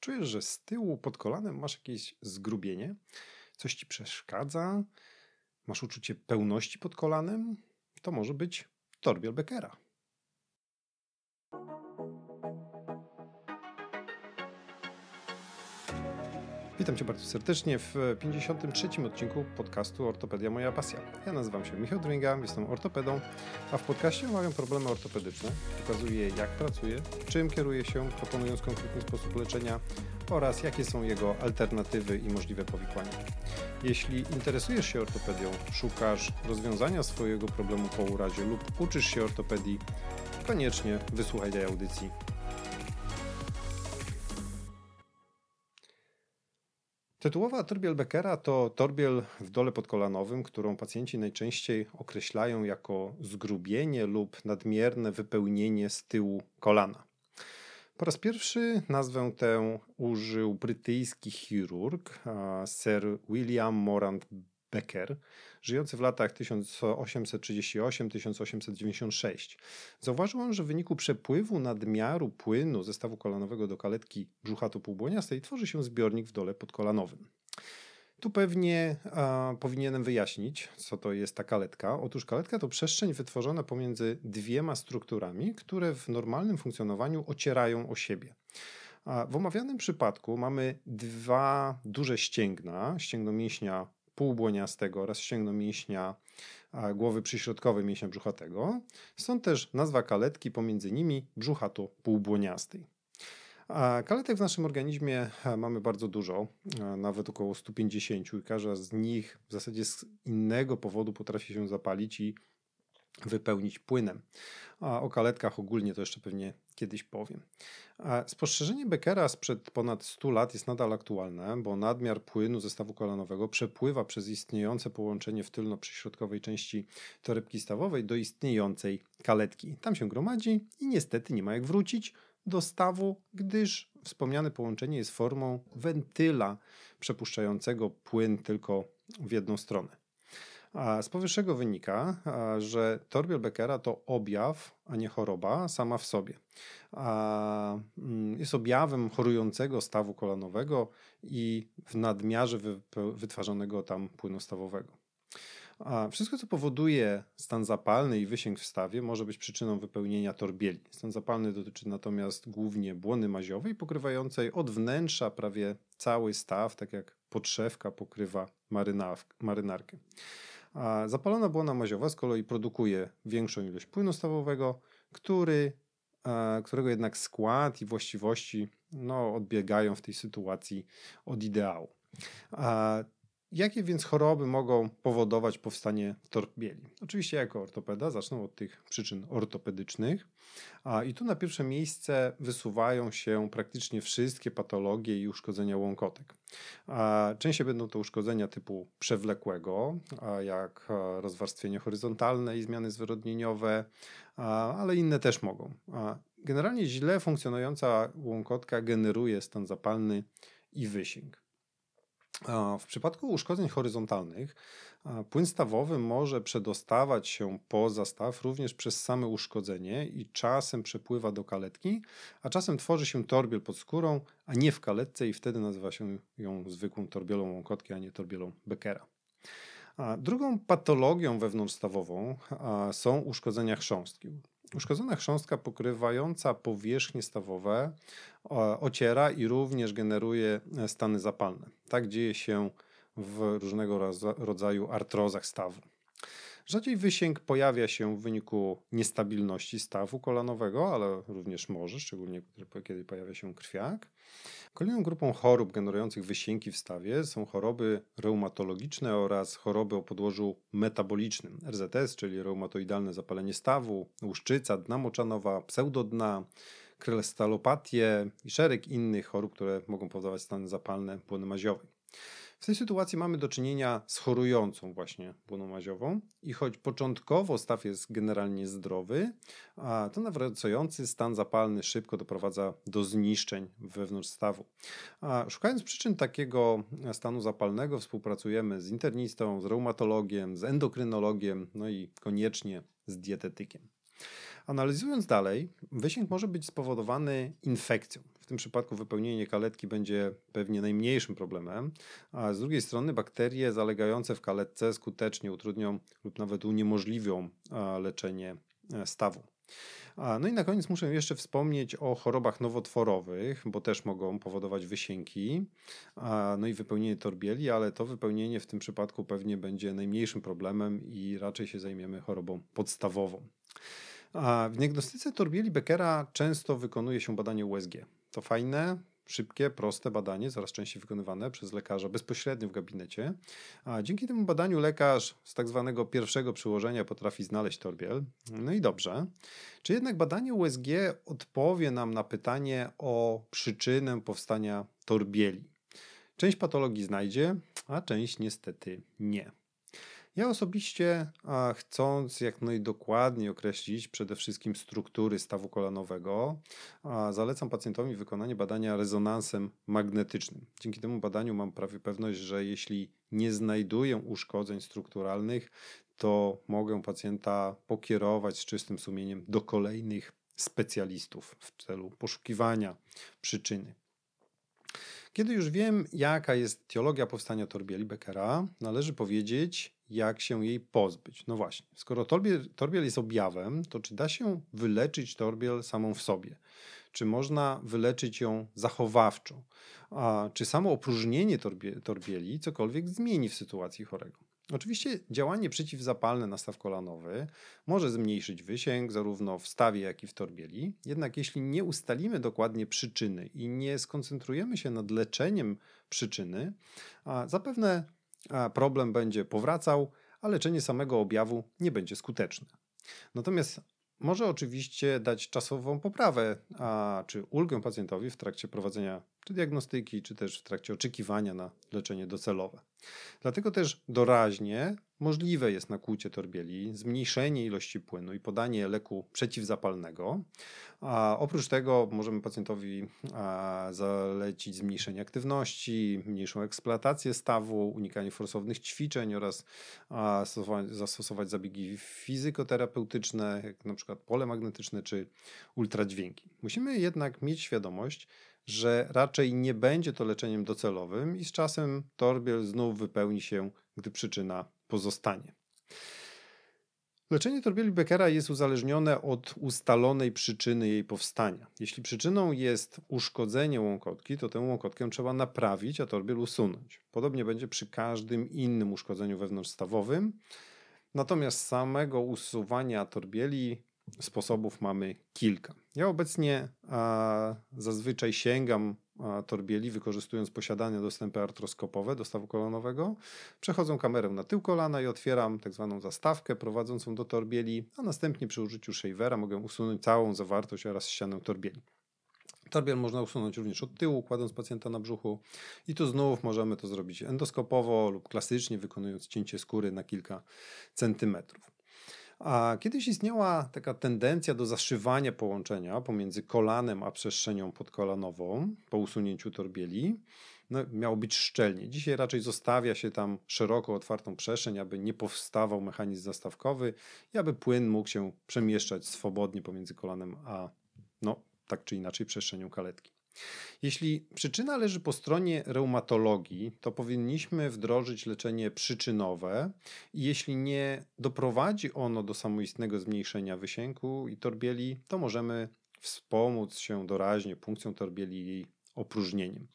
Czujesz, że z tyłu pod kolanem masz jakieś zgrubienie? Coś ci przeszkadza? Masz uczucie pełności pod kolanem? To może być torbiel Beckera. Witam Cię bardzo serdecznie w 53. odcinku podcastu Ortopedia Moja Pasja. Ja nazywam się Michał Dringa, jestem ortopedą, a w podcaście omawiam problemy ortopedyczne, pokazuję jak pracuję, czym kieruję się, proponując konkretny sposób leczenia oraz jakie są jego alternatywy i możliwe powikłania. Jeśli interesujesz się ortopedią, szukasz rozwiązania swojego problemu po urazie lub uczysz się ortopedii, koniecznie wysłuchaj tej audycji Tytułowa torbiel Beckera to torbiel w dole podkolanowym, którą pacjenci najczęściej określają jako zgrubienie lub nadmierne wypełnienie z tyłu kolana. Po raz pierwszy nazwę tę użył brytyjski chirurg Sir William Morant Becker, żyjący w latach 1838-1896. Zauważył on, że w wyniku przepływu nadmiaru płynu ze stawu kolanowego do kaletki brzuchatu półbłoniastej tworzy się zbiornik w dole podkolanowym. Tu pewnie a, powinienem wyjaśnić, co to jest ta kaletka. Otóż kaletka to przestrzeń wytworzona pomiędzy dwiema strukturami, które w normalnym funkcjonowaniu ocierają o siebie. W omawianym przypadku mamy dwa duże ścięgna, ścięgno mięśnia półbłoniastego oraz ścięgno mięśnia głowy przyśrodkowej mięśnia brzuchatego. Stąd też nazwa kaletki pomiędzy nimi brzuchato-półbłoniastej. A kaletek w naszym organizmie mamy bardzo dużo, nawet około 150 i każda z nich w zasadzie z innego powodu potrafi się zapalić i wypełnić płynem. A o kaletkach ogólnie to jeszcze pewnie kiedyś powiem. Spostrzeżenie Beckera sprzed ponad 100 lat jest nadal aktualne, bo nadmiar płynu zestawu kolanowego przepływa przez istniejące połączenie w tylno-przyśrodkowej części torebki stawowej do istniejącej kaletki. Tam się gromadzi i niestety nie ma jak wrócić do stawu, gdyż wspomniane połączenie jest formą wentyla przepuszczającego płyn tylko w jedną stronę. Z powyższego wynika, że torbiel Beckera to objaw, a nie choroba sama w sobie. Mm, jest objawem chorującego stawu kolanowego i w nadmiarze wytwarzanego tam płynu stawowego. Wszystko, co powoduje stan zapalny i wysięg w stawie, może być przyczyną wypełnienia torbieli. Stan zapalny dotyczy natomiast głównie błony maziowej, pokrywającej od wnętrza prawie cały staw, tak jak podszewka pokrywa marynarkę. A zapalona błona maziowa z kolei produkuje większą ilość płynu stawowego, który, którego jednak skład i właściwości no, odbiegają w tej sytuacji od ideału. Jakie więc choroby mogą powodować powstanie torbieli? Oczywiście jako ortopeda zacznę od tych przyczyn ortopedycznych. I tu na pierwsze miejsce wysuwają się praktycznie wszystkie patologie i uszkodzenia łąkotek. Częściej będą to uszkodzenia typu przewlekłego, jak rozwarstwienie horyzontalne i zmiany zwyrodnieniowe, ale inne też mogą. Generalnie źle funkcjonująca łąkotka generuje stan zapalny i wysięg. W przypadku uszkodzeń horyzontalnych płyn stawowy może przedostawać się poza staw również przez same uszkodzenie i czasem przepływa do kaletki, a czasem tworzy się torbiel pod skórą, a nie w kaletce i wtedy nazywa się ją zwykłą torbielą łąkotki, a nie torbielą Beckera. Drugą patologią wewnątrzstawową są uszkodzenia chrząstki. Uszkodzona chrząstka pokrywająca powierzchnie stawowe ociera i również generuje e, stany zapalne. Tak dzieje się w różnego rodzaju artrozach stawu. Rzadziej wysięg pojawia się w wyniku niestabilności stawu kolanowego, ale również może, szczególnie kiedy pojawia się krwiak. Kolejną grupą chorób generujących wysięki w stawie są choroby reumatologiczne oraz choroby o podłożu metabolicznym. RZS, czyli reumatoidalne zapalenie stawu, łuszczyca, dna moczanowa, pseudodna, krystalopatie i szereg innych chorób, które mogą powodować stany zapalne błony maziowej. W tej sytuacji mamy do czynienia z chorującą właśnie błoną maziową i choć początkowo staw jest generalnie zdrowy, a to nawracający stan zapalny szybko doprowadza do zniszczeń wewnątrz stawu. A szukając przyczyn takiego stanu zapalnego współpracujemy z internistą, z reumatologiem, z endokrynologiem, no i koniecznie z dietetykiem. Analizując dalej, wysięg może być spowodowany infekcją tym przypadku wypełnienie kaletki będzie pewnie najmniejszym problemem, a z drugiej strony bakterie zalegające w kaletce skutecznie utrudnią lub nawet uniemożliwią leczenie e, stawu. No i na koniec muszę jeszcze wspomnieć o chorobach nowotworowych, bo też mogą powodować wysięki, no i wypełnienie torbieli, ale to wypełnienie w tym przypadku pewnie będzie najmniejszym problemem i raczej się zajmiemy chorobą podstawową. W diagnostyce torbieli Beckera często wykonuje się badanie USG. To fajne, szybkie, proste badanie, coraz częściej wykonywane przez lekarza bezpośrednio w gabinecie. A dzięki temu badaniu lekarz z tak zwanego pierwszego przyłożenia potrafi znaleźć torbiel. No i dobrze. Czy jednak badanie USG odpowie nam na pytanie o przyczynę powstania torbieli? Część patologii znajdzie, a część niestety nie. Ja osobiście, a chcąc jak najdokładniej określić przede wszystkim struktury stawu kolanowego, a zalecam pacjentowi wykonanie badania rezonansem magnetycznym. Dzięki temu badaniu mam prawie pewność, że jeśli nie znajduję uszkodzeń strukturalnych, to mogę pacjenta pokierować z czystym sumieniem do kolejnych specjalistów w celu poszukiwania przyczyny. Kiedy już wiem, jaka jest teologia powstania torbieli Beckera, należy powiedzieć, jak się jej pozbyć. No właśnie, skoro torbiel, torbiel jest objawem, to czy da się wyleczyć torbiel samą w sobie? Czy można wyleczyć ją zachowawczo? A czy samo opróżnienie torbie, torbieli cokolwiek zmieni w sytuacji chorego? Oczywiście działanie przeciwzapalne na staw kolanowy może zmniejszyć wysięg zarówno w stawie, jak i w torbieli. Jednak jeśli nie ustalimy dokładnie przyczyny i nie skoncentrujemy się nad leczeniem przyczyny, zapewne problem będzie powracał, a leczenie samego objawu nie będzie skuteczne. Natomiast może oczywiście dać czasową poprawę, a, czy ulgę pacjentowi w trakcie prowadzenia czy diagnostyki, czy też w trakcie oczekiwania na leczenie docelowe. Dlatego też doraźnie możliwe jest nakłucie torbieli, zmniejszenie ilości płynu i podanie leku przeciwzapalnego. A oprócz tego możemy pacjentowi zalecić zmniejszenie aktywności, mniejszą eksploatację stawu, unikanie forsownych ćwiczeń oraz zastosować zabiegi fizykoterapeutyczne, jak na przykład pole magnetyczne czy ultradźwięki. Musimy jednak mieć świadomość, że raczej nie będzie to leczeniem docelowym i z czasem torbiel znów wypełni się, gdy przyczyna pozostanie. Leczenie torbieli Beckera jest uzależnione od ustalonej przyczyny jej powstania. Jeśli przyczyną jest uszkodzenie łąkotki, to tę łąkotkę trzeba naprawić, a torbiel usunąć. Podobnie będzie przy każdym innym uszkodzeniu wewnątrzstawowym. Natomiast samego usuwania torbieli sposobów mamy kilka. Ja obecnie zazwyczaj sięgam torbieli, wykorzystując posiadane dostępy artroskopowe do stawu kolanowego. Przechodzę kamerę na tył kolana i otwieram tak zwaną zastawkę prowadzącą do torbieli, a następnie przy użyciu shavera mogę usunąć całą zawartość oraz ścianę torbieli. Torbiel można usunąć również od tyłu, kładąc pacjenta na brzuchu i tu znów możemy to zrobić endoskopowo lub klasycznie, wykonując cięcie skóry na kilka centymetrów. A kiedyś istniała taka tendencja do zaszywania połączenia pomiędzy kolanem a przestrzenią podkolanową po usunięciu torbieli. No, miało być szczelnie. Dzisiaj raczej zostawia się tam szeroko otwartą przestrzeń, aby nie powstawał mechanizm zastawkowy i aby płyn mógł się przemieszczać swobodnie pomiędzy kolanem a no, tak czy inaczej przestrzenią kaletki. Jeśli przyczyna leży po stronie reumatologii, to powinniśmy wdrożyć leczenie przyczynowe i jeśli nie doprowadzi ono do samoistnego zmniejszenia wysięku i torbieli, to możemy wspomóc się doraźnie punkcją torbieli i jej opróżnieniem.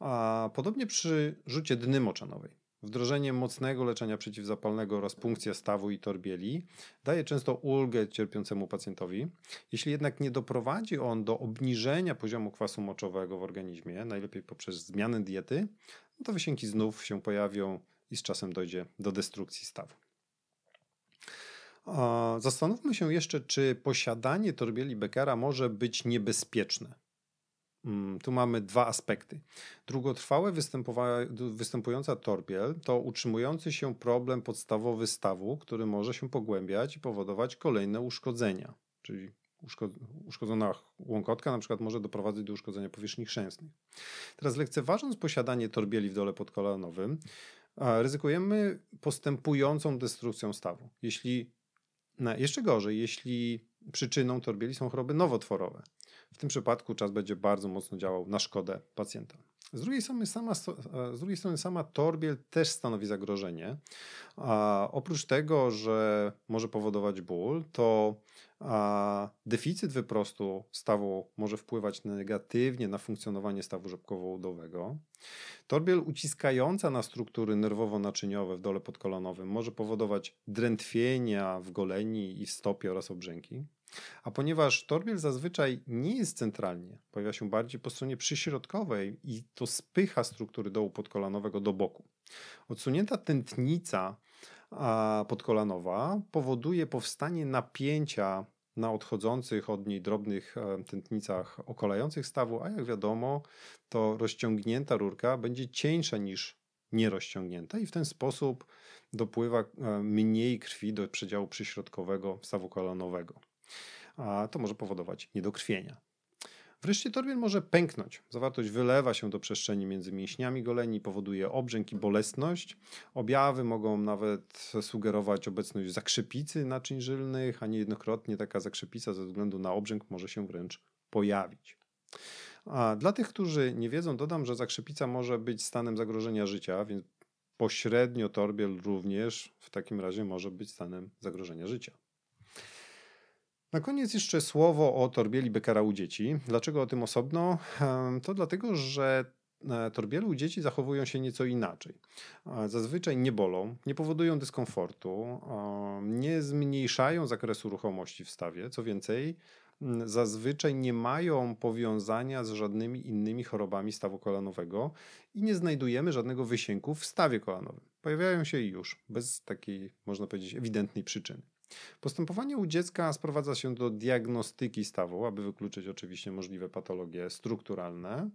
A podobnie przy rzucie dny moczanowej. Wdrożenie mocnego leczenia przeciwzapalnego oraz punkcja stawu i torbieli daje często ulgę cierpiącemu pacjentowi. Jeśli jednak nie doprowadzi on do obniżenia poziomu kwasu moczowego w organizmie, najlepiej poprzez zmianę diety, no to wysięki znów się pojawią i z czasem dojdzie do destrukcji stawu. Zastanówmy się jeszcze, czy posiadanie torbieli Beckera może być niebezpieczne. Mm, tu mamy dwa aspekty. Długotrwałe występująca torbiel to utrzymujący się problem podstawowy stawu, który może się pogłębiać i powodować kolejne uszkodzenia. Czyli uszkodzona łąkotka na przykład może doprowadzić do uszkodzenia powierzchni chrzęsnych. Teraz lekceważąc posiadanie torbieli w dole podkolanowym, ryzykujemy postępującą destrukcją stawu. Jeśli, jeszcze gorzej, jeśli przyczyną torbieli są choroby nowotworowe. W tym przypadku czas będzie bardzo mocno działał na szkodę pacjenta. Z drugiej strony sama, z drugiej strony sama torbiel też stanowi zagrożenie. A oprócz tego, że może powodować ból, to a deficyt wyprostu stawu może wpływać negatywnie na funkcjonowanie stawu rzepkowo-udowego. Torbiel uciskająca na struktury nerwowo-naczyniowe w dole podkolonowym może powodować drętwienia w goleni i w stopie oraz obrzęki. A ponieważ torbiel zazwyczaj nie jest centralnie, pojawia się bardziej po stronie przyśrodkowej i to spycha struktury dołu podkolanowego do boku. Odsunięta tętnica podkolanowa powoduje powstanie napięcia na odchodzących od niej drobnych e, tętnicach okolających stawu, a jak wiadomo, to rozciągnięta rurka będzie cieńsza niż nierozciągnięta i w ten sposób dopływa e, mniej krwi do przedziału przyśrodkowego stawu kolanowego. A to może powodować niedokrwienia. Wreszcie torbiel może pęknąć. Zawartość wylewa się do przestrzeni między mięśniami goleni, powoduje obrzęk i bolesność. Objawy mogą nawet sugerować obecność zakrzepicy naczyń żylnych, a niejednokrotnie taka zakrzepica ze względu na obrzęk może się wręcz pojawić. A dla tych, którzy nie wiedzą, dodam, że zakrzepica może być stanem zagrożenia życia, więc pośrednio torbiel również w takim razie może być stanem zagrożenia życia. Na koniec jeszcze słowo o torbieli Beckera u dzieci. Dlaczego o tym osobno? To dlatego, że e, torbiele u dzieci zachowują się nieco inaczej. E, zazwyczaj nie bolą, nie powodują dyskomfortu, nie zmniejszają zakresu ruchomości w stawie. Co więcej, zazwyczaj nie mają powiązania z żadnymi innymi chorobami stawu kolanowego i nie znajdujemy żadnego wysięku w stawie kolanowym. Pojawiają się już bez takiej, można powiedzieć, ewidentnej przyczyny. Postępowanie u dziecka sprowadza się do diagnostyki stawu, aby wykluczyć oczywiście możliwe patologie strukturalne.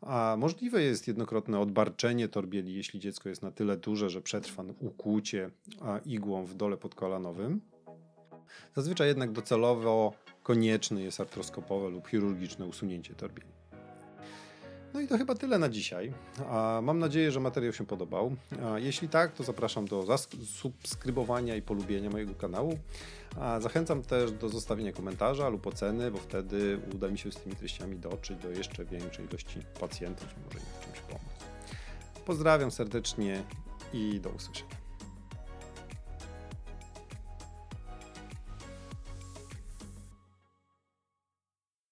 A możliwe jest jednokrotne odbarczenie torbieli, jeśli dziecko jest na tyle duże, że przetrwa ukłucie igłą w dole podkolanowym. Zazwyczaj jednak docelowo konieczne jest artroskopowe lub chirurgiczne usunięcie torbieli. No i to chyba tyle na dzisiaj. Mam nadzieję, że materiał się podobał. Jeśli tak, to zapraszam do subskrybowania i polubienia mojego kanału. Zachęcam też do zostawienia komentarza lub oceny, bo wtedy uda mi się z tymi treściami dotrzeć do jeszcze większej ilości pacjentów może im w czymś pomóc. Pozdrawiam serdecznie i do usłyszenia.